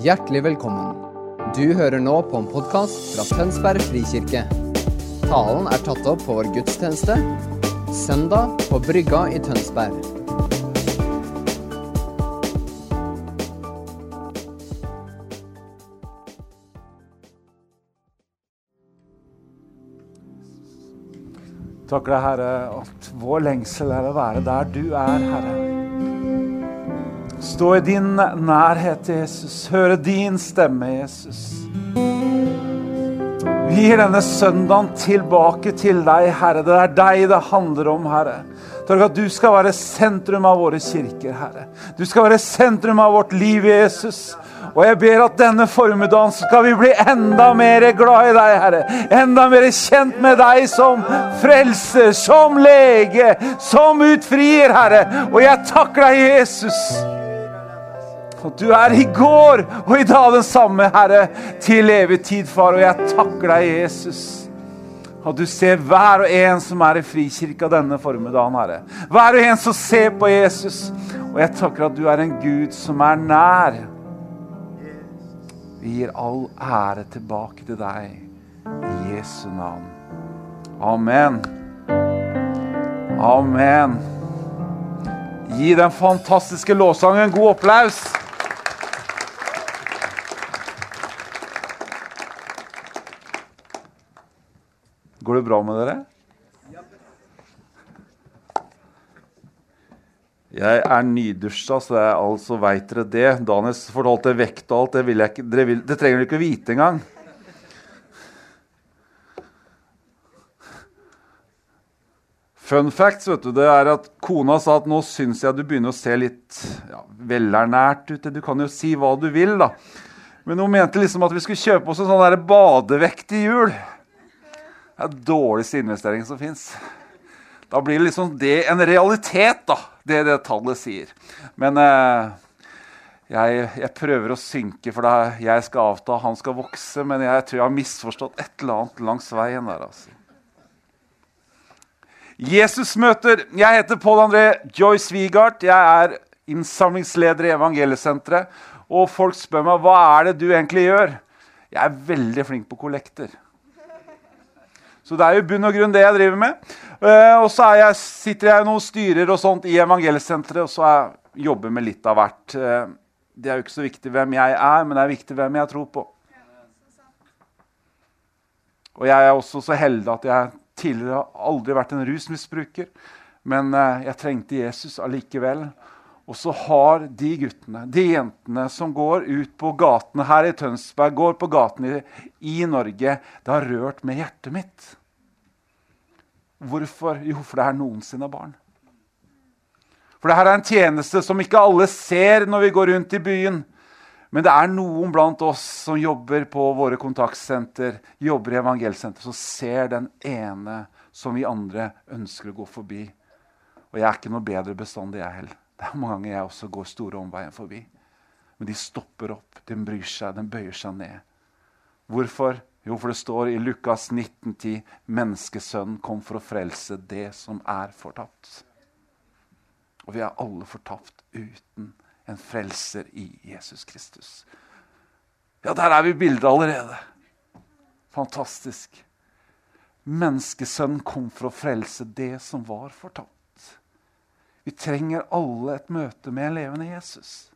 Hjertelig velkommen. Du hører nå på en podkast fra Tønsberg frikirke. Talen er tatt opp på vår gudstjeneste søndag på Brygga i Tønsberg. Takk deg, Herre, at vår lengsel er å være der du er, Herre. Stå i din nærhet, Jesus. Høre din stemme, Jesus. Vi gir denne søndagen tilbake til deg, Herre. Det er deg det handler om, Herre. Takk at du skal være sentrum av våre kirker, Herre. Du skal være sentrum av vårt liv, Jesus. Og jeg ber at denne formiddagen skal vi bli enda mer glad i deg, Herre. Enda mer kjent med deg som frelser, som lege, som utfrier, Herre. Og jeg takker deg, Jesus. At du er i går og i dag den samme, Herre, til evig tid, far. Og jeg takker deg, Jesus. At du ser hver og en som er i frikirka denne formiddagen, Herre. Hver og en som ser på Jesus. Og jeg takker at du er en Gud som er nær. Vi gir all ære tilbake til deg i Jesu navn. Amen. Amen. Gi den fantastiske lovsangen en god applaus. Går det bra med dere? Jeg er nydusja, så jeg altså veit dere det. Daniel fortalte vekt og alt. Det, ikke, dere vil, det trenger dere ikke vite engang. Fun facts vet du, det er at kona sa at nå syns jeg du begynner å se litt ja, velernært ut. Du kan jo si hva du vil, da. Men hun mente liksom at vi skulle kjøpe oss en sånn der badevekt i jul. Det er den dårligste investeringen som fins. Da blir liksom det en realitet, da. Det det tallet sier. Men eh, jeg, jeg, prøver å synke, for da jeg skal avta, han skal vokse. Men jeg tror jeg har misforstått et eller annet langs veien der. altså. Jesus møter. Jeg heter Pål André Joyce Wigard. Jeg er innsamlingsleder i Evangeliesenteret. Og folk spør meg hva er det du egentlig gjør. Jeg er veldig flink på kollekter. Så det er jo bunn og grunn det jeg driver med. Uh, og så jeg, sitter jeg i noen styrer og sånt i Evangelsenteret, og så jeg jobber med litt av hvert. Uh, det er jo ikke så viktig hvem jeg er, men det er viktig hvem jeg tror på. Og jeg er også så heldig at jeg tidligere har aldri vært en rusmisbruker. Men uh, jeg trengte Jesus allikevel. Og så har de guttene, de jentene som går ut på gatene her i Tønsberg, går på gatene i, i Norge, det har rørt med hjertet mitt. Hvorfor? Jo, for det er noen sine barn. For det her er en tjeneste som ikke alle ser når vi går rundt i byen. Men det er noen blant oss som jobber på våre kontaktsenter, jobber i evangelsenter, som ser den ene som vi andre ønsker å gå forbi. Og jeg er ikke noe bedre bestandig, jeg heller. Det er mange ganger jeg også går store omveien forbi. Men de stopper opp, de bryr seg, de bøyer seg ned. Hvorfor? Jo, for det står i Lukas 1910 menneskesønnen kom for å frelse det som er fortapt. Og vi er alle fortapt uten en frelser i Jesus Kristus. Ja, der er vi i bildet allerede. Fantastisk. Menneskesønnen kom for å frelse det som var fortapt. Vi trenger alle et møte med en levende Jesus.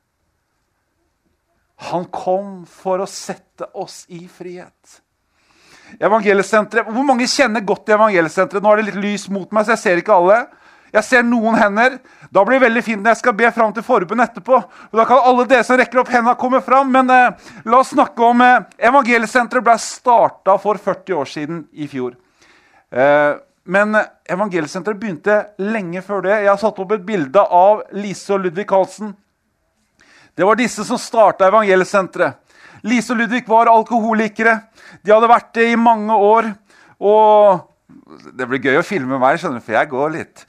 Han kom for å sette oss i frihet. Evangeliesenteret. Hvor mange kjenner godt til Evangeliesenteret? Nå er det litt lys mot meg, så jeg ser ikke alle. Jeg ser noen hender. Da blir det veldig fint når jeg skal be fram til forbund etterpå. Og Da kan alle dere som rekker opp hendene, komme fram. Men eh, la oss snakke om eh, Evangeliesenteret ble starta for 40 år siden i fjor. Eh, men Evangeliesenteret begynte lenge før det. Jeg har satt opp et bilde av Lise og Ludvig Karlsen. Det var disse som starta Evangeliesenteret. Lise og Ludvig var alkoholikere. De hadde vært det i mange år. Og det blir gøy å filme meg, skjønner du, for jeg går litt.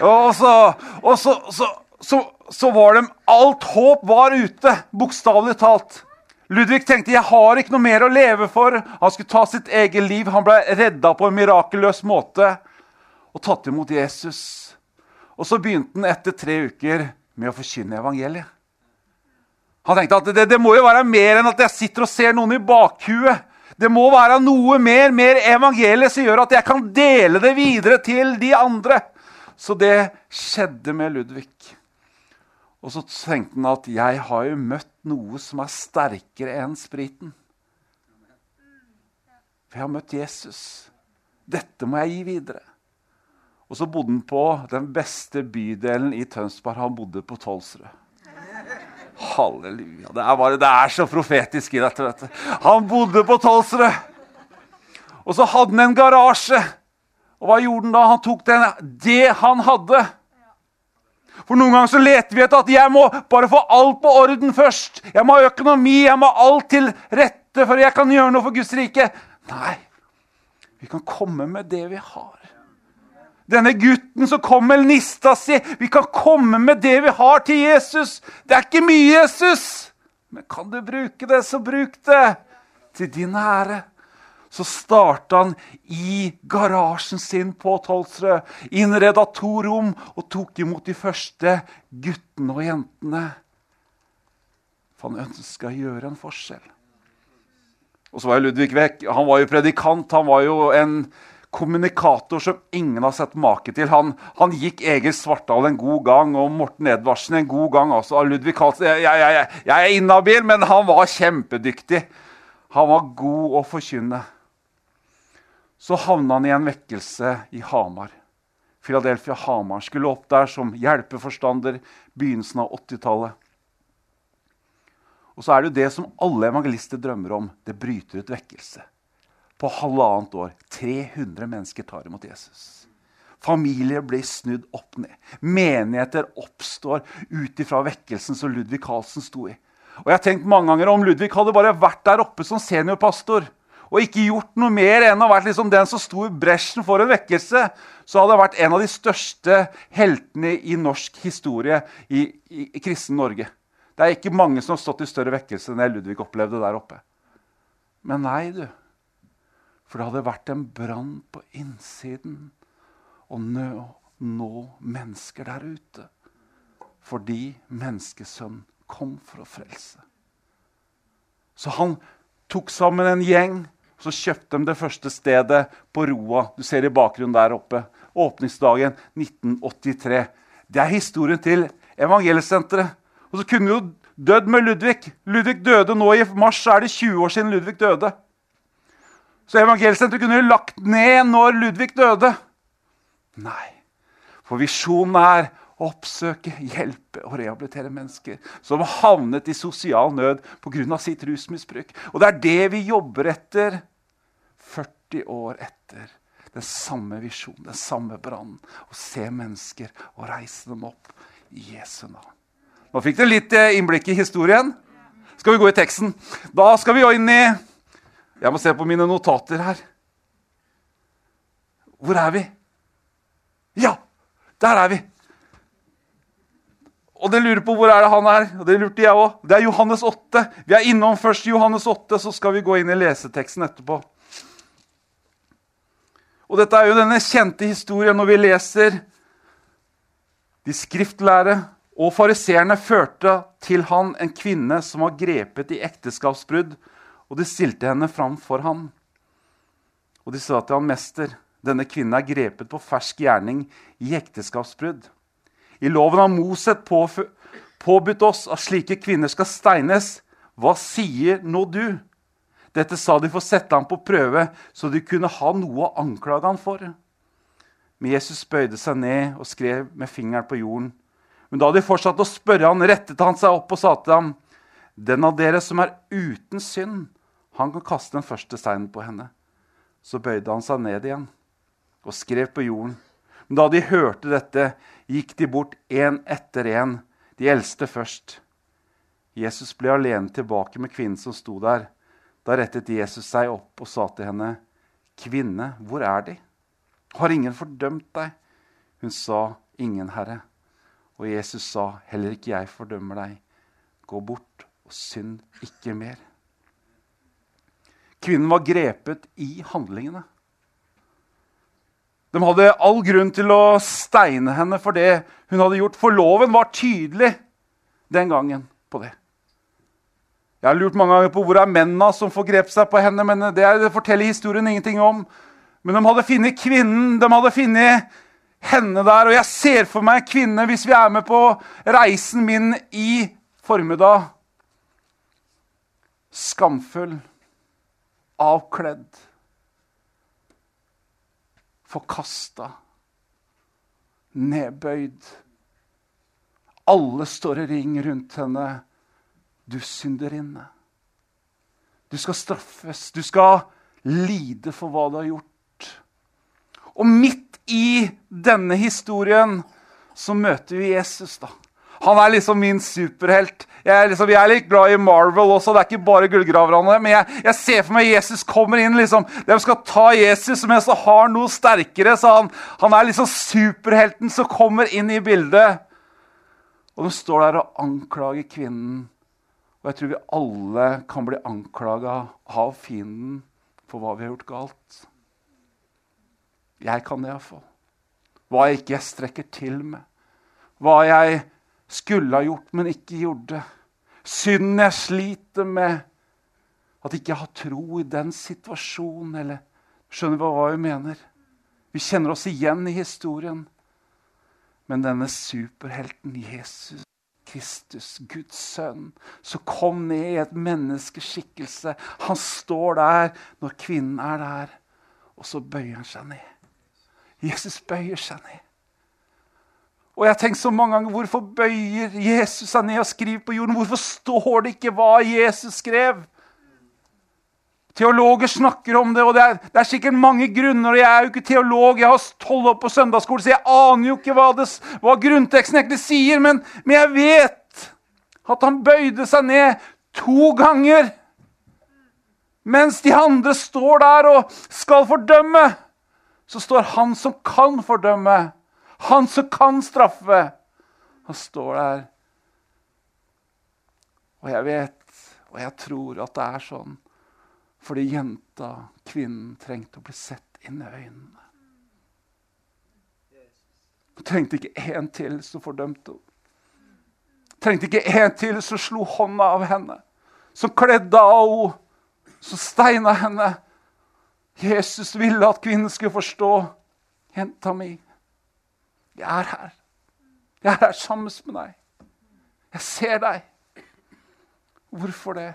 Og så, og så, så, så, så var de Alt håp var ute, bokstavelig talt. Ludvig tenkte jeg har ikke noe mer å leve for. Han skulle ta sitt eget liv. Han ble redda på en mirakeløs måte og tatt imot Jesus. Og så begynte han etter tre uker med å forkynne evangeliet. Han tenkte at det, det må jo være mer enn at jeg sitter og ser noen i bakhuet. Det må være noe mer, mer evangeliet som gjør at jeg kan dele det videre til de andre. Så det skjedde med Ludvig. Og så tenkte han at jeg har jo møtt noe som er sterkere enn spriten. For jeg har møtt Jesus. Dette må jeg gi videre. Og så bodde han på den beste bydelen i Tønsberg. Han bodde på Tolsrød. Halleluja. Det er, bare, det er så profetisk i dette. vet du. Han bodde på Tolsrød. Og så hadde han en garasje. Og hva gjorde han da? Han tok den, det han hadde. For Noen ganger så leter vi etter at jeg må bare få alt på orden først. Jeg må ha økonomi, jeg må ha alt til rette for jeg kan gjøre noe for Guds rike. Nei, vi kan komme med det vi har. Denne gutten som kom med nista si, vi kan komme med det vi har til Jesus. Det er ikke mye, Jesus, men kan du bruke det, så bruk det til din ære så starta han i garasjen sin på Tolsrød. Innreda to rom og tok imot de første guttene og jentene. For han ønska å gjøre en forskjell. Og så var jo Ludvig vekk. Han var jo predikant. Han var jo en kommunikator som ingen har sett make til. Han, han gikk Egil Svartdal en god gang, og Morten Edvardsen en god gang. også. Ludvig Karlsen, jeg, jeg, jeg, jeg er inhabil, men han var kjempedyktig. Han var god å forkynne så havna han i en vekkelse i Hamar. Philadelphia Hamar. Skulle opp der som hjelpeforstander begynnelsen av 80-tallet. Og så er det jo det som alle evangelister drømmer om. Det bryter ut vekkelse. På halvannet år. 300 mennesker tar imot Jesus. Familier blir snudd opp ned. Menigheter oppstår ut ifra vekkelsen som Ludvig Carlsen sto i. Og jeg har tenkt mange ganger Om Ludvig hadde bare vært der oppe som seniorpastor, og ikke gjort noe mer enn å vært liksom den som sto i bresjen for en vekkelse, så hadde han vært en av de største heltene i norsk historie i, i, i kristen Norge. Det er ikke mange som har stått i større vekkelse enn det Ludvig opplevde der oppe. Men nei, du. For det hadde vært en brann på innsiden å nå, nå mennesker der ute. Fordi menneskesønn kom for å frelse. Så han tok sammen en gjeng så kjøpte de det første stedet på Roa. Du ser i bakgrunnen der oppe. Åpningsdagen 1983. Det er historien til Evangeliesenteret. Og så kunne vi jo dødd med Ludvig. Ludvig døde nå i mars, så er det 20 år siden Ludvig døde. Så evangelsenteret kunne lagt ned når Ludvig døde. Nei. For visjonen er å oppsøke, hjelpe og rehabilitere mennesker som har havnet i sosial nød pga. sitt rusmisbruk. Og det er det vi jobber etter 40 år etter. Den samme visjonen, den samme brannen. Å se mennesker og reise dem opp i Jesu navn. Nå fikk dere litt eh, innblikk i historien. Skal vi gå i teksten? Da skal vi gå inn i Jeg må se på mine notater her. Hvor er vi? Ja, der er vi! Og dere lurer på hvor er det han er. og Det lurte jeg også. Det er Johannes 8. Vi er innom først Johannes 8, så skal vi gå inn i leseteksten etterpå. Og dette er jo denne kjente historien når vi leser de skriftlære og fariseerne førte til han en kvinne som var grepet i ekteskapsbrudd, og de stilte henne fram for ham. Og de sa til han, 'Mester, denne kvinnen er grepet på fersk gjerning i ekteskapsbrudd.' I loven har Moset påbudt oss at slike kvinner skal steines. Hva sier nå du? Dette sa de for å sette ham på prøve, så de kunne ha noe å anklage ham for. Men Jesus bøyde seg ned og skrev med fingeren på jorden. Men da de fortsatte å spørre han, rettet han seg opp og sa til ham, Den av dere som er uten synd, han kan kaste den første steinen på henne. Så bøyde han seg ned igjen og skrev på jorden. Men da de hørte dette, gikk de bort én etter én, de eldste først. Jesus ble alene tilbake med kvinnen som sto der. Da rettet Jesus seg opp og sa til henne, 'Kvinne, hvor er De? Har ingen fordømt deg?' Hun sa, 'Ingen, Herre.' Og Jesus sa, 'Heller ikke jeg fordømmer deg. Gå bort og synd ikke mer.' Kvinnen var grepet i handlingene. De hadde all grunn til å steine henne for det hun hadde gjort, for loven var tydelig den gangen på det. Jeg har lurt mange ganger på hvor er mennene som får grepet seg på henne. men Det, det forteller historien ingenting om. Men de hadde funnet kvinnen, de hadde funnet henne der. Og jeg ser for meg kvinne, hvis vi er med på reisen min i formiddag Skamfull, avkledd, forkasta, nedbøyd. Alle står i ring rundt henne. Du synderinne. Du skal straffes. Du skal lide for hva du har gjort. Og midt i denne historien så møter vi Jesus. da. Han er liksom min superhelt. Jeg er, liksom, jeg er litt glad i Marvel også. Det er ikke bare gullgraverne. Men jeg, jeg, ser for meg Jesus kommer inn. liksom. De skal ta Jesus, men så har noe sterkere. så han, han er liksom superhelten som kommer inn i bildet. Og de står der og anklager kvinnen. Og jeg tror vi alle kan bli anklaga av fienden for hva vi har gjort galt. Jeg kan det iallfall. Hva jeg ikke strekker til med. Hva jeg skulle ha gjort, men ikke gjorde. Synden jeg sliter med. At jeg ikke har tro i den situasjonen. Eller skjønner du hva vi mener? Vi kjenner oss igjen i historien. Men denne superhelten Jesus Kristus, Guds sønn, som kom ned i et menneskeskikkelse. Han står der når kvinnen er der, og så bøyer han seg ned. Jesus bøyer seg ned. Og jeg har tenkt så mange ganger, Hvorfor bøyer Jesus seg ned og skriver på jorden? Hvorfor står det ikke hva Jesus skrev? Teologer snakker om det, og det er, det er, sikkert mange grunner. og Jeg er jo ikke teolog, jeg har tolv år på søndagsskole, så jeg aner jo ikke hva, det, hva grunnteksten egentlig sier. Men, men jeg vet at han bøyde seg ned to ganger. Mens de andre står der og skal fordømme, så står han som kan fordømme, han som kan straffe, han står der. Og jeg vet, og jeg tror at det er sånn fordi jenta, kvinnen, trengte å bli sett inn i øynene. Hun trengte ikke én til som fordømte henne. Trengte ikke én til som slo hånda av henne, som kledde av henne, som steina henne. Jesus ville at kvinnen skulle forstå. Jenta mi, jeg er her. Jeg er her sammen med deg. Jeg ser deg. Hvorfor det?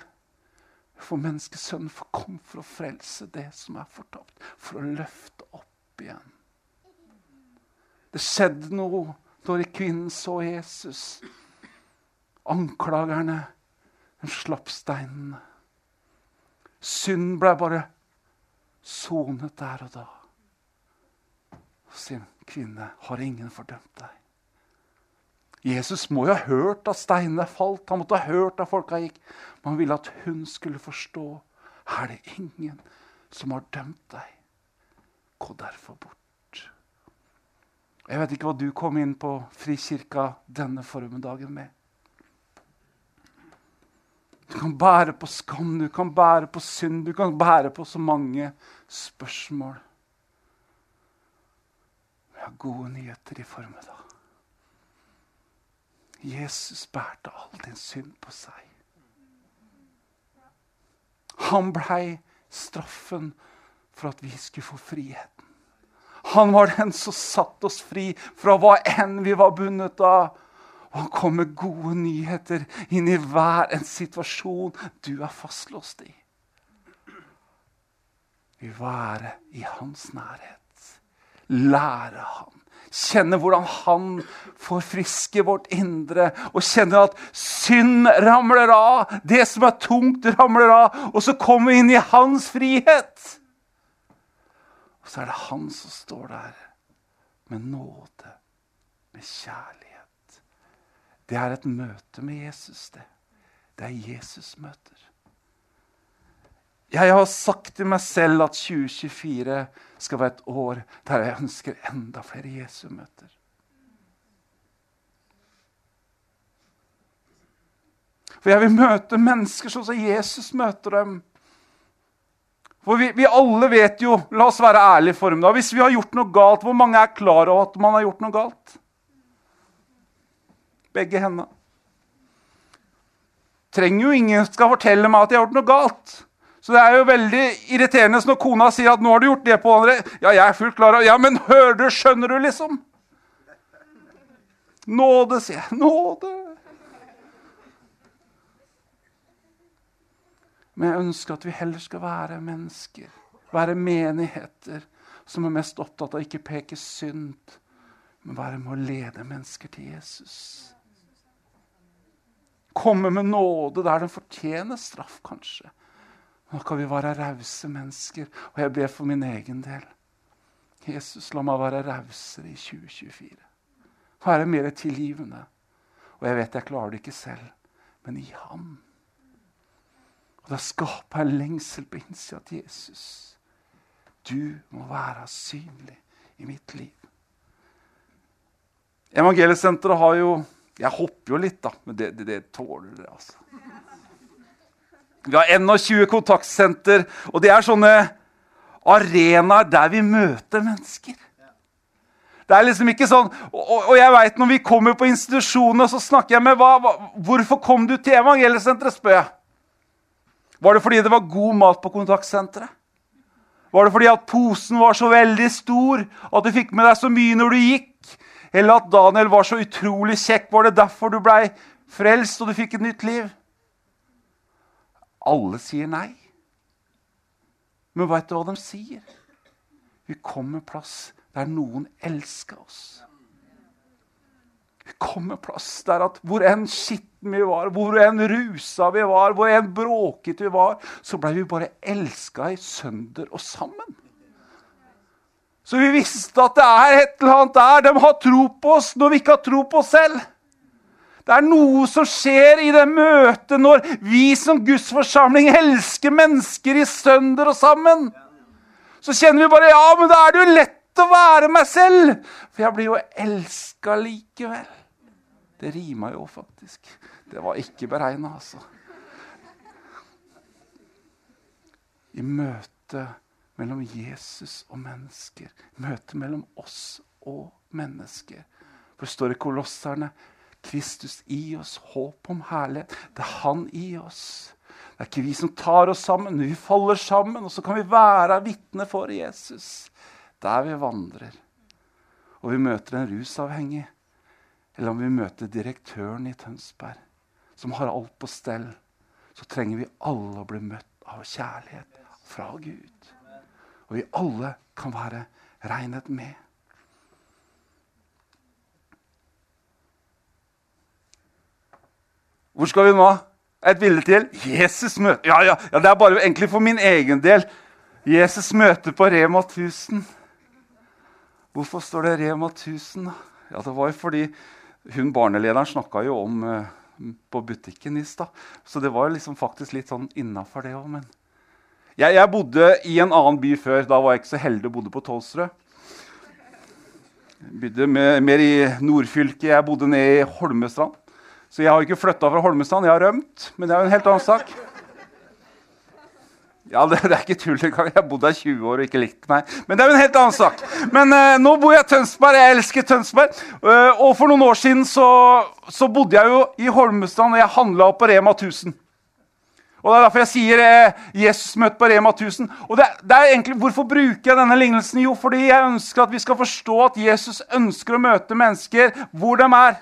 For menneskesønnen kom for å frelse det som er fortapt. For å løfte opp igjen. Det skjedde noe da kvinnen så Jesus. Anklagerne de slapp steinene. Synd ble bare sonet der og da. Og sier kvinne, har ingen fordømt deg? Jesus må jo ha hørt at steinene falt, han måtte ha hørt at folka gikk. Men han ville at hun skulle forstå. Er det ingen som har dømt deg? Gå derfor bort. Jeg vet ikke hva du kom inn på Frikirka denne formiddagen med. Du kan bære på skam, du kan bære på synd, du kan bære på så mange spørsmål. Har gode nyheter i formiddag. Jesus bærte all din synd på seg. Han blei straffen for at vi skulle få friheten. Han var den som satte oss fri fra hva enn vi var bundet av. Og han kom med gode nyheter inn i hver en situasjon du er fastlåst i. Vi være i hans nærhet. Lære ham Kjenne hvordan han forfrisker vårt indre. Og kjenne at synd ramler av. Det som er tungt, ramler av. Og så kommer vi inn i hans frihet. Og så er det han som står der med nåde, med kjærlighet. Det er et møte med Jesus, det. Det er Jesus-møter. Jeg har sagt til meg selv at 2024 skal være et år der jeg ønsker enda flere Jesu-møter. For jeg vil møte mennesker sånn som Jesus møter dem. For vi, vi, alle vet jo, la oss være ærlige for dem da, hvis vi har gjort noe galt, hvor mange er klar over at man har gjort noe galt? Begge hendene. trenger jo ingen skal fortelle meg at jeg har gjort noe galt. Så det er jo veldig irriterende når kona sier at 'nå har du gjort det på andre'. Ja, jeg er fullt klar over Ja, men hører du, skjønner du, liksom? Nåde, sier jeg. Nåde. Men jeg ønsker at vi heller skal være mennesker, være menigheter, som er mest opptatt av ikke peke synd, men være med å lede mennesker til Jesus. Komme med nåde der den fortjener straff, kanskje. Nå kan vi være rause mennesker, og jeg ber for min egen del. Jesus, la meg være rausere i 2024. Være mer tilgivende. Og jeg vet jeg klarer det ikke selv, men i ham. Og da skaper jeg lengsel på innsida til Jesus. Du må være synlig i mitt liv. Evangeliesenteret har jo Jeg hopper jo litt, da, men det, det, det tåler dere, altså. Vi har 21 kontaktsenter, og det er sånne arenaer der vi møter mennesker. Det er liksom ikke sånn, Og, og jeg vet når vi kommer på institusjonene, så snakker jeg med hva, hva, Hvorfor kom du til evangeliesenteret, spør jeg. Var det fordi det var god mat på kontaktsenteret? Var det fordi at posen var så veldig stor at du fikk med deg så mye når du gikk? Eller at Daniel var så utrolig kjekk? Var det derfor du blei frelst og du fikk et nytt liv? Alle sier nei. Men veit du hva de sier? Vi kommer plass der noen elsker oss. Vi kommer plass der at hvor enn skitten vi var, hvor enn rusa vi var, hvor enn bråket vi var, så blei vi bare elska i sønder og sammen. Så vi visste at det er et eller annet der. De har tro på oss når vi ikke har tro på oss selv. Det er noe som skjer i det møtet når vi som Guds forsamling elsker mennesker i sønder og sammen. Så kjenner vi bare ja, men da er det jo lett å være meg selv. For jeg blir jo elska likevel. Det rima jo faktisk. Det var ikke beregna, altså. I møte mellom Jesus og mennesker. Møte mellom oss og mennesker. For det står i Kolosserne Kristus i oss, håp om herlighet. Det er Han i oss. Det er ikke vi som tar oss sammen, vi faller sammen. Og så kan vi være vitne for Jesus der vi vandrer. Og vi møter en rusavhengig. Eller om vi møter direktøren i Tønsberg, som har alt på stell. Så trenger vi alle å bli møtt av kjærlighet fra Gud. Og vi alle kan være regnet med. Hvor skal vi nå? Et bilde til. Jesus møter ja, ja, ja, Det er bare egentlig for min egen del. Jesus møter på Rema 1000. Hvorfor står det Rema 1000? Ja, Det var jo fordi hun barnelederen snakka jo om uh, på butikken i stad. Så det var liksom faktisk litt sånn innafor det òg. Men jeg, jeg, bodde i en annen by før. Da var jeg ikke så heldig og bodde på Tolsrød. Jeg bodde mer i nordfylket. Jeg bodde nede i Holmestrand. Så jeg har ikke flytta fra Holmestrand, jeg har rømt. Men det er jo en helt annen sak. Ja, det, det er ikke tull engang. Jeg har bodd her 20 år og ikke likt meg. Men det er jo en helt annen sak. Men uh, nå bor jeg i Tønsberg. Jeg elsker Tønsberg. Uh, og for noen år siden så, så, bodde jeg jo i Holmestrand, og jeg handla på Rema 1000. Og Det er derfor jeg sier eh, Jesus møtte på Rema 1000. Og det, det, er egentlig, Hvorfor bruker jeg denne lignelsen? Jo, fordi jeg ønsker at vi skal forstå at Jesus ønsker å møte mennesker hvor de er.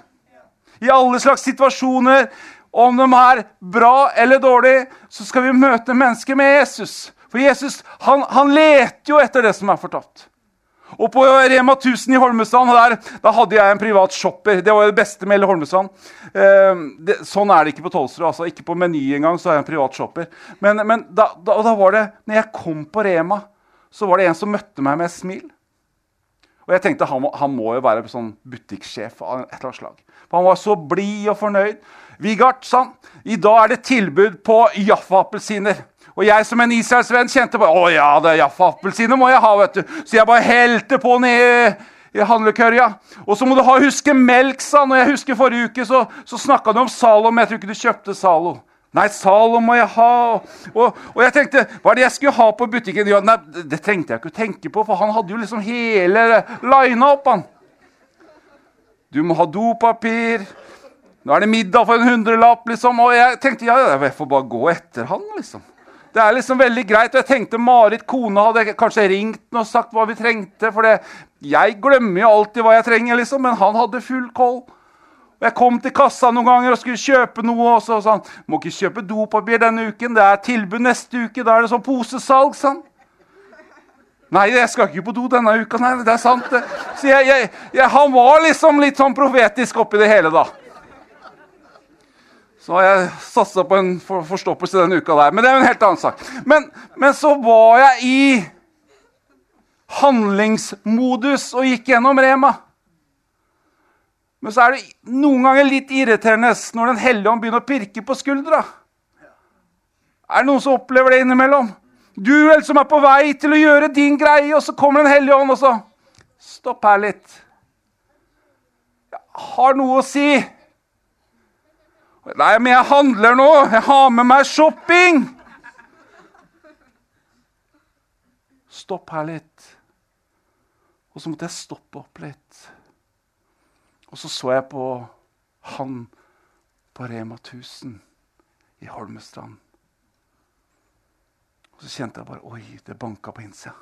I alle slags situasjoner. Om de er bra eller dårlige, så skal vi møte mennesker med Jesus. For Jesus han, han leter jo etter det som er fortapt. Og på Rema 1000 i Holmestrand der, da hadde jeg en privat shopper. Det var det beste med hele Holmestrand. Eh, det, sånn er det ikke på Tolsrud. Altså. Ikke på Meny engang så er jeg en privat shopper. Men, men da, da, da, var det, når jeg kom på Rema, så var det en som møtte meg med et smil. Og jeg tenkte han, han må jo være sånn butikksjef av et eller annet slag. For han var så blid og fornøyd. Vigart, sa han, i dag er det tilbud på Jaffa-appelsiner. Og jeg som en Israelsvenn kjente på, Å ja, det er Jaffa-appelsiner må jeg ha, vet du. Så jeg bare helte på ned i handlekørja. Og så må du ha, huske melk, sa han. Og jeg husker forrige uke så, så snakka du om Zalo, men jeg tror ikke du kjøpte Zalo. Nei, Zalo må jeg ha. Og, og, jeg tenkte, hva er det jeg skulle ha på butikken? Ja, nei, Det trengte jeg ikke å tenke på, for han hadde jo liksom hele lina opp. han. Du må ha dopapir. Nå er det middag for en hundrelapp, liksom. Og jeg tenkte ja, jeg får bare gå etter han, liksom. Det er liksom veldig greit. Og jeg tenkte Marit, kona, hadde kanskje ringt den og sagt hva vi trengte. For det, jeg glemmer jo alltid hva jeg trenger, liksom. Men han hadde full koll. Og Jeg kom til kassa noen ganger og skulle kjøpe noe. og så sa han, må ikke kjøpe dopapir denne uken. Det er tilbud neste uke. Da er det sånn posesalg. sa han. Nei, jeg skal ikke på do denne uka. Nei, det er sant. Så jeg, jeg, jeg, Han var liksom litt sånn profetisk oppi det hele, da. Så har jeg satsa på en for, forstoppelse denne uka der. Men det er en helt annen sak. Men, men så var jeg i handlingsmodus og gikk gjennom Rema. Men så er det noen ganger litt irriterende når Den hellige ånd begynner å pirke på skuldra. Er det noen som opplever det innimellom? Du som er på vei til å gjøre din greie, og så kommer Den hellige ånd og så Stopp her litt. Jeg har noe å si. Nei, men jeg handler nå. Jeg har med meg shopping. Stopp her litt. Og så måtte jeg stoppe opp litt. Og så så jeg på han på Rema 1000 i Holmestrand. Og så kjente jeg bare Oi, det banka på innsida.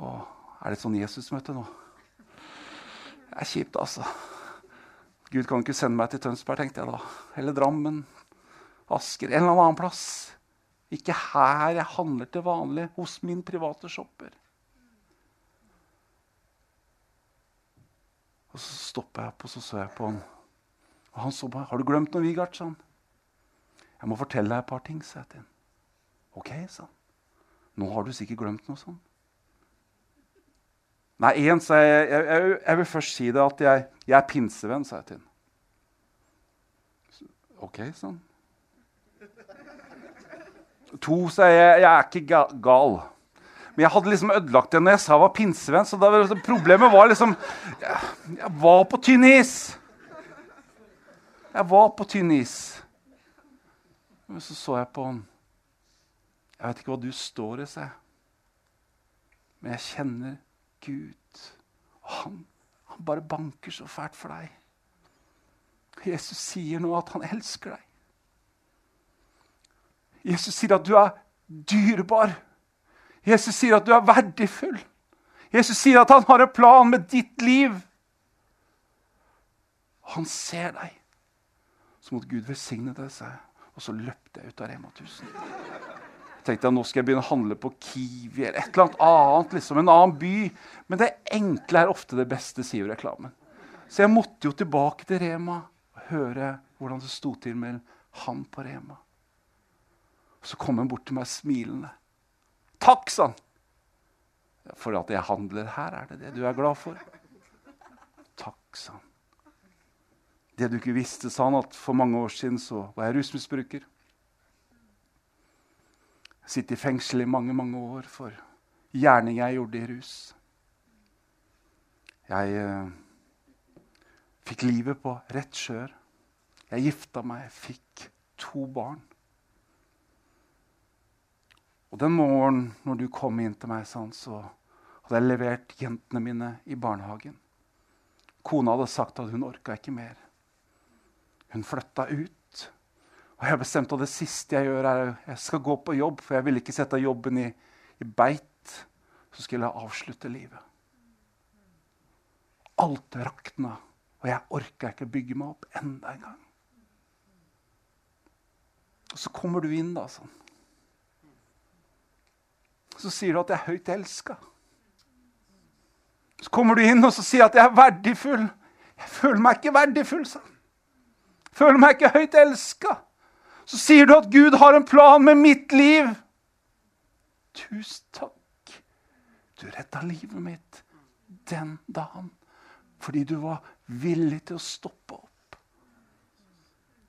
Å, er det et sånn Jesusmøte nå? Det er kjipt, altså. Gud kan ikke sende meg til Tønsberg, tenkte jeg da. Eller Drammen. Asker. En eller annen plass. Ikke her jeg handler til vanlig, hos min private shopper. Og så stoppa jeg opp og så så jeg på han. Og han så bare 'Har du glemt noe, Vigard?' sa han. 'Jeg må fortelle deg et par ting', sa jeg til han. 'Ok', sa han. 'Nå har du sikkert glemt noe sånn.' Nei, én, sa jeg, jeg, jeg, jeg, vil først si det at jeg, jeg er pinsevenn, sa jeg til ham. OK, sa han. To, sa jeg, jeg er ikke gal. Men jeg hadde liksom ødelagt det når jeg sa jeg var pinsevenn. Så var, liksom, problemet var liksom jeg, jeg, var på tynn is. Jeg var på tynn is. Men så så jeg på han. Jeg vet ikke hva du står i, seg. Men jeg kjenner Gud. Og han, han bare banker så fælt for deg. Jesus sier nå at han elsker deg. Jesus sier at du er dyrebar. Jesus sier at du er verdifull. Jesus sier at han har en plan med ditt liv. Han ser deg. Så måtte Gud velsigne deg, seg. Og så løpte jeg ut av Rema 1000. Jeg tenkte at nå skal jeg begynne å handle på Kiwi eller et eller annet. liksom En annen by. Men det enkle er ofte det beste, sier reklamen. Så jeg måtte jo tilbake til Rema og høre hvordan det sto til med han på Rema. Så kom han bort til meg smilende. Takk, sa han. For at jeg handler her, er det det du er glad for? Takk, sa han. Det du ikke visste, sa han, at for mange år siden så var jeg rusmisbruker. Jeg sitter i fengsel i mange, mange år for gjerning jeg gjorde i rus. Jeg eh, fikk livet på rett skjør. Jeg gifta meg, jeg fikk to barn. Og den morgenen når du kom inn til meg, sånn, så hadde jeg levert jentene mine i barnehagen. Kona hadde sagt at hun orka ikke mer. Hun flytta ut. Og jeg bestemte at det siste jeg gjør, er jeg skal gå på jobb, for jeg ville ikke sette jobben i, i beit. Så skulle jeg avslutte livet. Alt rakna, og jeg orka ikke bygge meg opp enda en gang. Og så kommer du inn, da, sånn. Så sier du at jeg er høyt elska. Så kommer du inn og så sier at jeg er verdifull. Jeg føler meg ikke verdifull, sa han. Føler meg ikke høyt elska. Så sier du at Gud har en plan med mitt liv. Tusen takk. Du redda livet mitt den dagen fordi du var villig til å stoppe opp.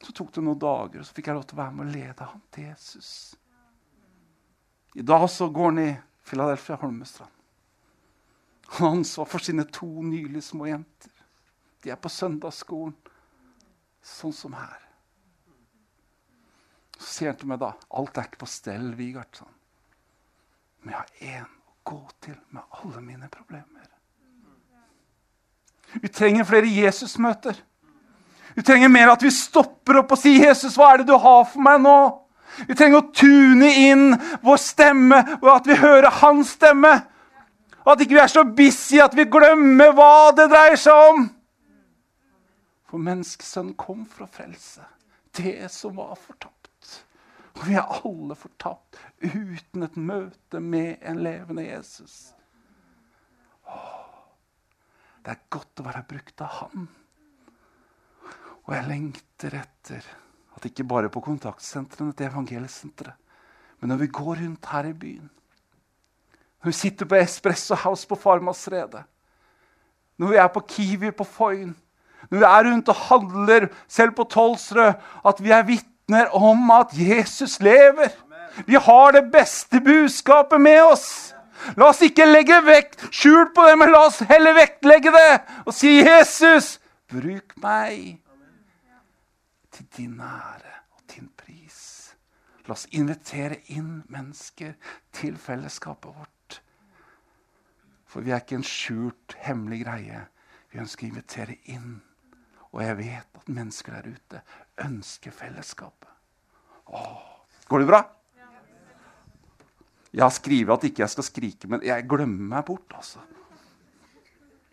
Så tok det noen dager, og så fikk jeg lov til å være med og lede ham til Jesus. I dag så går han i Philadelphia Holmestrand. Han har ansvar for sine to nylig små jenter. De er på søndagsskolen, sånn som her. Så sier han til meg da alt er ikke på stell, Vigard. Sånn. Men jeg har én å gå til med alle mine problemer. Vi trenger flere Jesusmøter. Vi trenger mer at vi stopper opp og sier, 'Jesus, hva er det du har for meg nå?' Vi trenger å tune inn vår stemme, og at vi hører hans stemme. Og at ikke vi er så busy at vi glemmer hva det dreier seg om. For menneskesønnen kom for å frelse det som var fortapt. Og vi er alle fortapt uten et møte med en levende Jesus. Åh, det er godt å være brukt av Han. Og jeg lengter etter at ikke bare på kontaktsentrene til evangeliesenteret, men når vi går rundt her i byen, når vi sitter på Espresso House på Farmasredet, når vi er på Kiwi på Foyn, når vi er rundt og handler, selv på Tolsrød, at vi er vitner om at Jesus lever. Vi har det beste budskapet med oss. La oss ikke legge vekt, skjul på det, men la oss heller vektlegge det og si, 'Jesus, bruk meg' til din ære og din pris. La oss invitere inn mennesker til fellesskapet vårt. For vi er ikke en skjult, hemmelig greie. Vi ønsker å invitere inn. Og jeg vet at mennesker der ute ønsker fellesskapet. Åh, går det bra? Jeg har skrevet at ikke jeg skal skrike, men jeg glemmer meg bort. altså.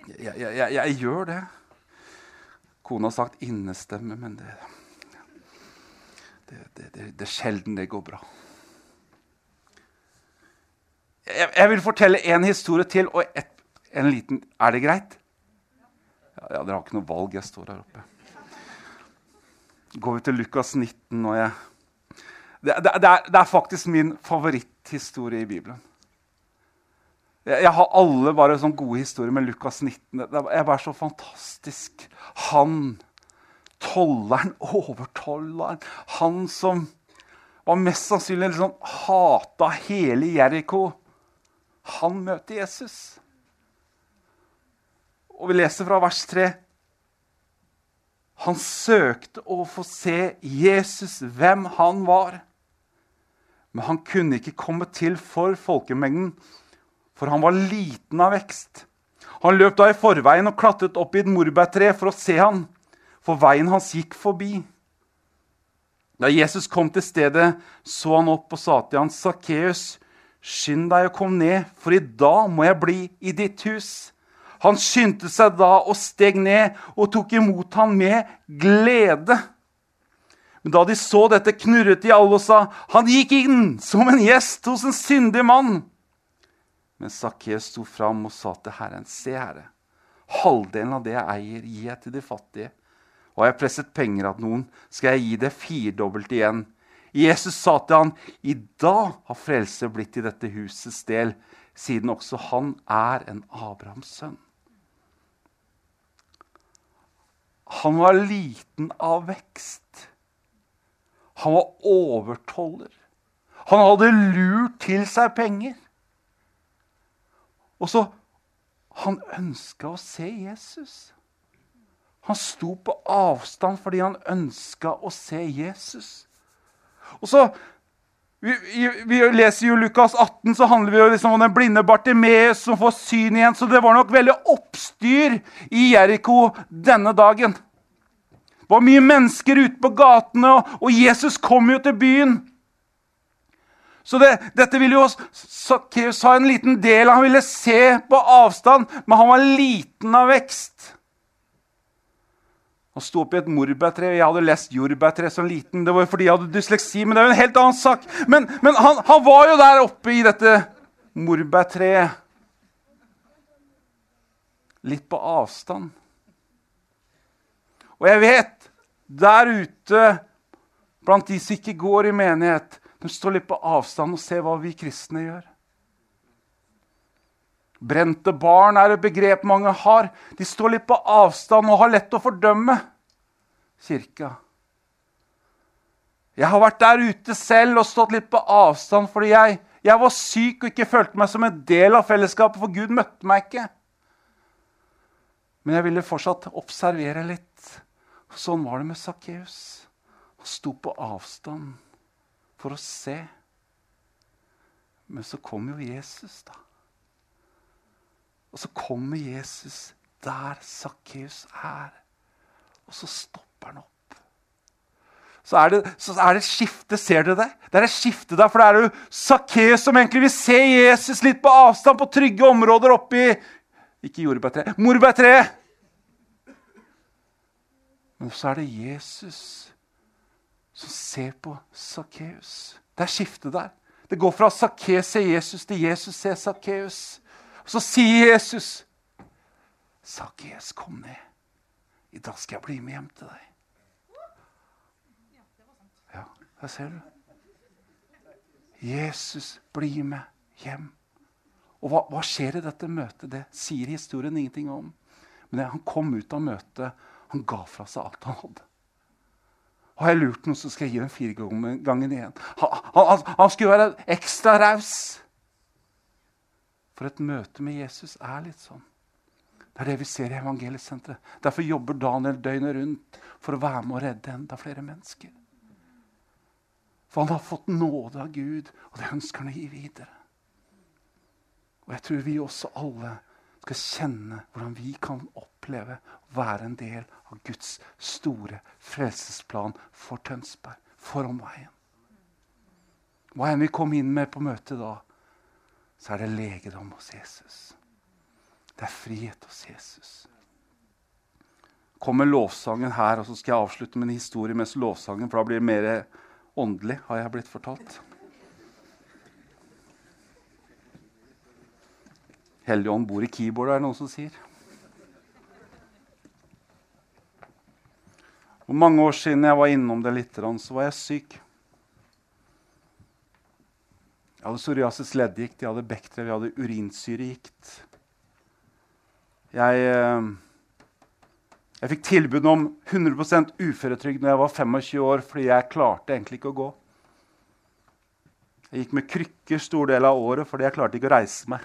Jeg, jeg, jeg, jeg gjør det. Kona har sagt innestemme, men det det, er sjelden det går bra. Jeg, jeg vil fortelle en historie til og et, en liten Er det greit? Ja, Dere har ikke noe valg. Jeg står her oppe. Går vi til Lukas 19 og jeg det, det, det, er, det, er, faktisk min favoritthistorie i Bibelen. Jeg, jeg har alle bare sånne gode historier med Lukas 19. Det, er bare så fantastisk. Han tolleren, overtolleren, han som var mest sannsynlig liksom hata hele Jeriko, han møter Jesus. Og vi leser fra vers 3. Han søkte å få se Jesus, hvem han var. Men han kunne ikke komme til for folkemengden, for han var liten av vekst. Han løp da i forveien og klatret opp i et morbærtre for å se han for veien hans gikk forbi. Da Jesus kom til stedet, så han opp og sa til han, 'Sakkeus, skynd deg å komme ned, for i dag må jeg bli i ditt hus.' Han skyndte seg da og steg ned og tok imot ham med glede. Men da de så dette, knurret de alle og sa, 'Han gikk inn som en gjest hos en syndig mann.' Men Sakkeus sto fram og sa til Herren, 'Se, Herre, halvdelen av det jeg eier, gir jeg til de fattige.' og har jeg presset penger av noen, skal jeg gi det firdobbelt igjen. Jesus sa til han, i dag har frelse blitt i dette husets del, siden også han er en Abrahams sønn. Han var liten av vekst. Han var overtoller. Han hadde lurt til seg penger. Og så Han ønska å se Jesus. Han sto på avstand fordi han ønska å se Jesus. Og så, vi, vi, leser jo Lukas 18, så handler jo liksom om den blinde Bartimeus som får syn igjen. Så det var nok veldig oppstyr i Jeriko denne dagen. Det var mye mennesker ute på gatene, og Jesus kom jo til byen. Så det, dette ville jo Sakkeus ha en liten del Han ville se på avstand, men han var liten av vekst. Han sto oppi et morbærtre. Jeg hadde lest jordbærtre som liten. Det var fordi jeg hadde dysleksi, men det er jo en helt annen sak. Men, men han, han, var jo der oppe i dette morbærtreet. Litt på avstand. Og jeg vet, der ute blant de som ikke går i menighet, de står litt på avstand og ser hva vi kristne gjør. Brente barn er et begrep mange har. De står litt på avstand og har lett å fordømme kirka. Jeg har vært der ute selv og stått litt på avstand fordi jeg, jeg var syk og ikke følte meg som en del av fellesskapet, for Gud møtte meg ikke. Men jeg ville fortsatt observere litt. Sånn var det med Sakkeus. Han sto på avstand for å se. Men så kom jo Jesus, da. Og så kommer Jesus der Sakkeus er. Og så stopper han opp. Så er, det, så er det et skifte. Ser dere det? Det er et skifte der, for det er jo Sakkeus som egentlig vil se Jesus litt på avstand, på trygge områder oppi Ikke jordbærtreet, morbærtreet! Men så er det Jesus som ser på Sakkeus. Det er skiftet der. Det går fra Sakkeus ser Jesus til Jesus ser Sakkeus. Så sier Jesus, 'Sakkeus, kom ned. I dag skal jeg bli med hjem til deg.' Ja, der ser du. Jesus bli med hjem. Og hva, hva, skjer i dette møtet? Det sier historien ingenting om. Men han kom ut av møtet. Han ga fra seg alt han hadde. Har jeg lurt noe, så skal jeg gi dem fire ganger igjen. Han, han, han skulle være ekstra raus. For et møte med Jesus er litt sånn. Det er det vi ser i Evangeliesenteret. Derfor jobber Daniel døgnet rundt for å være med å redde enda flere mennesker. For han har fått nåde av Gud, og det ønsker han å gi videre. Og jeg tror vi også alle skal kjenne hvordan vi kan oppleve å være en del av Guds store frelsesplan for Tønsberg, for omveien. Hva enn vi kom inn med på møtet da, så er det legedom hos Jesus. Det er frihet hos Jesus. Kommer lovsangen her, og så skal jeg avslutte med en historie mens lovsangen, for da blir det mer åndelig, har jeg blitt fortalt. Hellig ånd bor i keyboardet, er det noen som sier. For mange år siden jeg var innom det litt, så var jeg syk. Jeg hadde psoriasis leddgikt, jeg hadde bektre, vi hadde urinsyregikt. Jeg, eh, jeg fikk tilbud om 100% uføretrygd når jeg var 25 år, fordi jeg klarte egentlig ikke å gå. Jeg gikk med krykker stor del av året fordi jeg klarte ikke å reise meg.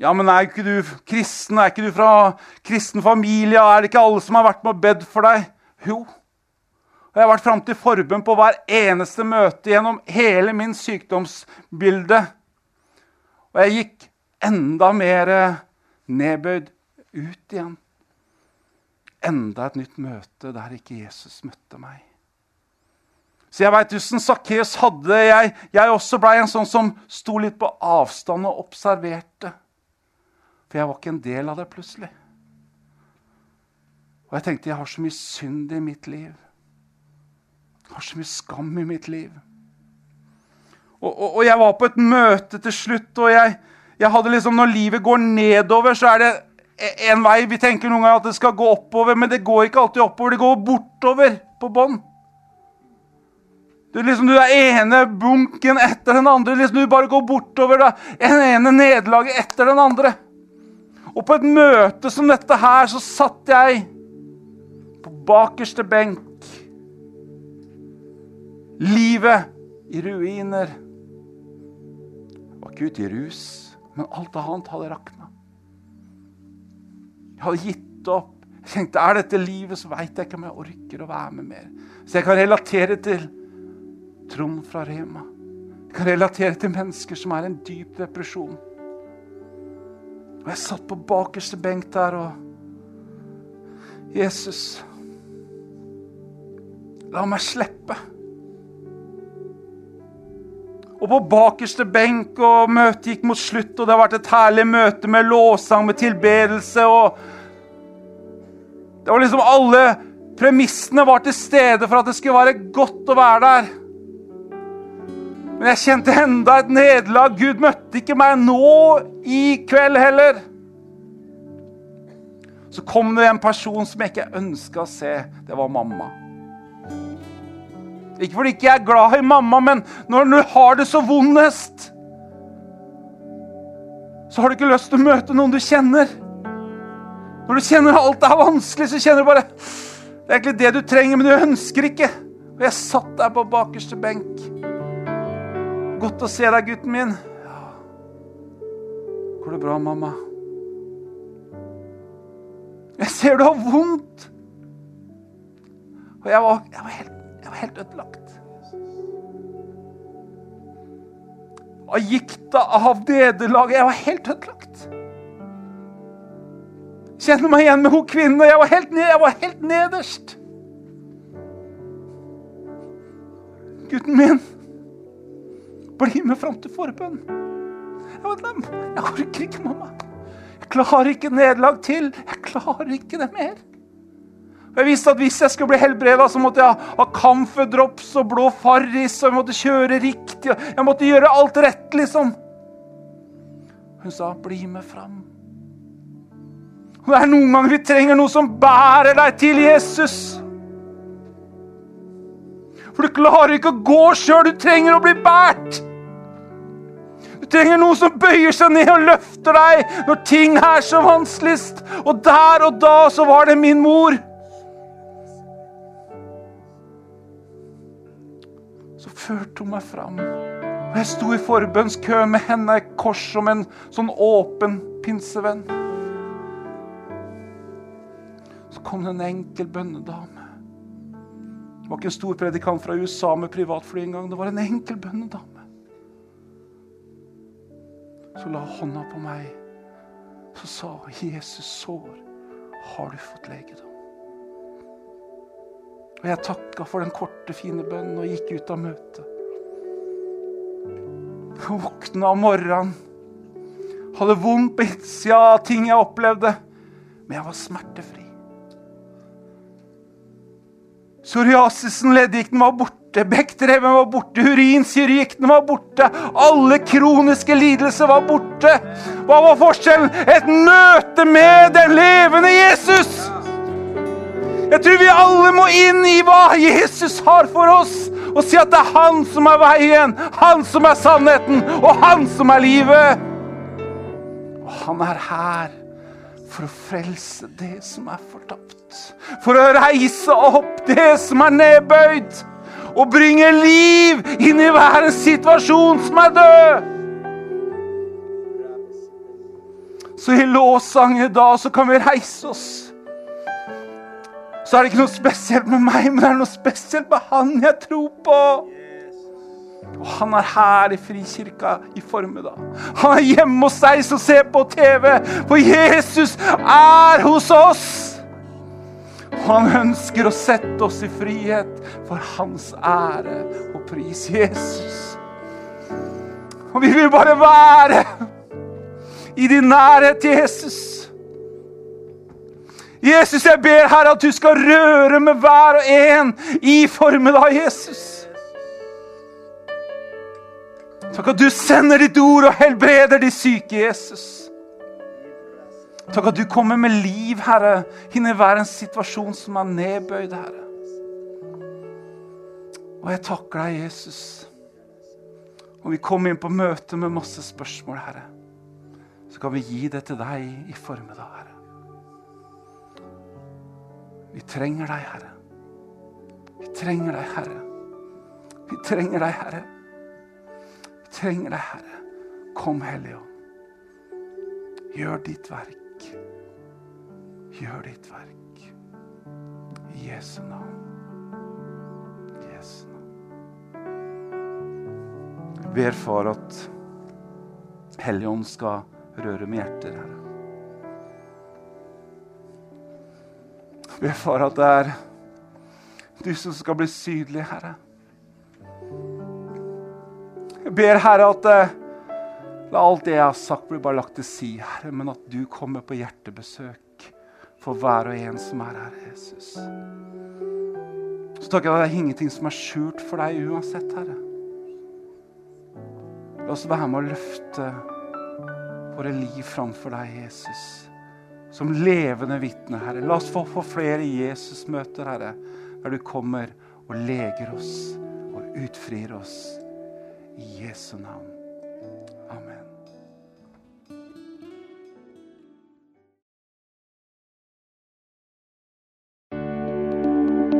Ja, men er ikke du kristen? Er ikke du fra kristen familie? Er det ikke alle som har vært med og bedt for deg? Jo. Og jeg har vært fram til forbønn på hver eneste møte gjennom hele min sykdomsbilde. Og jeg gikk enda mer nedbøyd ut igjen. Enda et nytt møte der ikke Jesus møtte meg. Så jeg veit hvordan Sakkeus hadde jeg. Jeg også blei en sånn som sto litt på avstand og observerte. For jeg var ikke en del av det plutselig. Og jeg tenkte jeg har så mye synd i mitt liv. Har så mye skam i mitt liv. Og, og, og jeg var på et møte til slutt, og jeg, jeg hadde liksom Når livet går nedover, så er det en vei. Vi tenker noen ganger at det skal gå oppover, men det går ikke alltid oppover. Det går bortover på bånn. Du, liksom, du er ene bunken etter den andre. Liksom, du bare går bortover. da. En ene nederlaget etter den andre. Og på et møte som dette her, så satt jeg på bakerste benk. Livet i ruiner. Jeg var ikke ute i rus, men alt annet hadde rakna. Jeg hadde gitt opp. Jeg tenkte, Er dette livet, så veit jeg ikke om jeg orker å være med mer. Så jeg kan relatere til Trond fra Rema. Jeg kan relatere til mennesker som er i en dyp depresjon. Og jeg satt på bakerste benk der og Jesus, la meg slippe. Og på bakerste benk, og møtet gikk mot slutt, og det har vært et herlig møte med låsang, med tilbedelse og Det var liksom alle premissene var til stede for at det skulle være godt å være der. Men jeg kjente enda et nederlag. Gud møtte ikke meg nå i kveld heller. Så kom det en person som jeg ikke ønska å se. Det var mamma. Ikke fordi ikke jeg er glad i mamma, men når du har det så vondest, så har du ikke lyst til å møte noen du kjenner. Når du kjenner alt er vanskelig, så kjenner du bare Det er egentlig det du trenger, men du ønsker ikke. Og jeg satt der på bakerste benk. Godt å se deg, gutten min. Ja. Går det bra, mamma? Jeg ser du har vondt. Og jeg var, jeg var, helt, helt ødelagt. Av gikta, av nederlaget. Jeg var helt ødelagt. Kjenner meg igjen med hun kvinnen. Jeg var helt, ned, jeg var helt nederst. Gutten min, bli med fram til forbønn. Jeg, vet, nei, jeg orker ikke, mamma. Jeg klarer ikke nederlag til. Jeg klarer ikke det mer. Og Jeg visste at hvis jeg skulle bli helbreda, så måtte jeg ha camphordrops og blå farris, og jeg måtte kjøre riktig, jeg måtte gjøre alt rett, liksom. Hun sa, 'Bli med fram'. Og Det er noen ganger vi trenger noe som bærer deg til Jesus. For du klarer ikke å gå sjøl, du trenger å bli båret. Du trenger noe som bøyer seg ned og løfter deg når ting er så vanskeligst. Og der og da så var det min mor. Førte hun meg fram. Og jeg sto i forbønnskø med henne i kors som en sånn åpen pinsevenn. Så kom det en enkel bønnedame. Det var ikke en stor predikant fra USA med privatfly engang. Det var en enkel bønnedame. Så la hånda på meg. Så sa 'Jesus sår har du fått legedom'. Og jeg takka for den korte, fine bønnen og gikk ut av møtet. Jeg våkna om morgenen. Hadde vondt på innsida av ting jeg opplevde. Men jeg var smertefri. Psoriasisen, leddgikten, var borte. Bekkdreven var borte. Urinsyregikten var borte. Alle kroniske lidelser var borte. Hva var forskjellen? Et møte med den levende Jesus! Jeg tror vi alle må inn i hva Jesus har for oss, og si at det er han som er veien, han som er sannheten, og han som er livet. Og han er her for å frelse det som er fortapt. For å reise opp det som er nedbøyd. Og bringe liv inn i hver en situasjon som er død. Så i lovsang i dag så kan vi reise oss. Så er det ikke noe spesielt med meg, men det er noe spesielt med han jeg tror på. Og han er her i Frikirka i formiddag. Han er hjemme hos deg som ser på TV, for Jesus er hos oss. Og han ønsker å sette oss i frihet for hans ære og pris. Jesus. Og vi vil bare være i din nærhet, Jesus. Jesus, jeg ber Herre at du skal røre med hver og en i formiddag, Jesus. Takk at du sender ditt ord og helbreder de syke, Jesus. Takk at du kommer med liv, Herre, inn i hver en situasjon som er nedbøyd, Herre. Og jeg takker deg, Jesus. Og vi kommer inn på møte med masse spørsmål, Herre. Så kan vi gi det til deg i formiddag, Herre. Vi trenger deg, Herre. Vi trenger deg, Herre. Vi trenger deg, Herre. Vi trenger deg, Herre. Kom, Hellige Ånd. Gjør ditt verk. Gjør ditt verk. I Jesu navn. I Jesu navn. Jeg ber, Far, at Hellige Ånd skal røre med hjerter, Herre. Ber, Far, at det er du som skal bli sydlig, Herre. Jeg ber, Herre, at eh, la alt det jeg har sagt, bli bare lagt til side, Herre, men at du kommer på hjertebesøk for hver og en som er her, Jesus. Så takker jeg at det er ingenting som er skjult for deg uansett, Herre. La oss være med å løfte våre liv framfor deg, Jesus. Som levende vitne, Herre. La oss få, få flere Jesus-møter, Herre, der du kommer og leger oss og utfrir oss. I Jesu navn. Amen.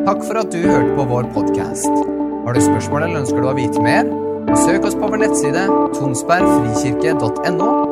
Takk for at du hørte på vår podkast. Har du spørsmål eller ønsker du å vite mer? Søk oss på vår nettside tonsbergfrikirke.no.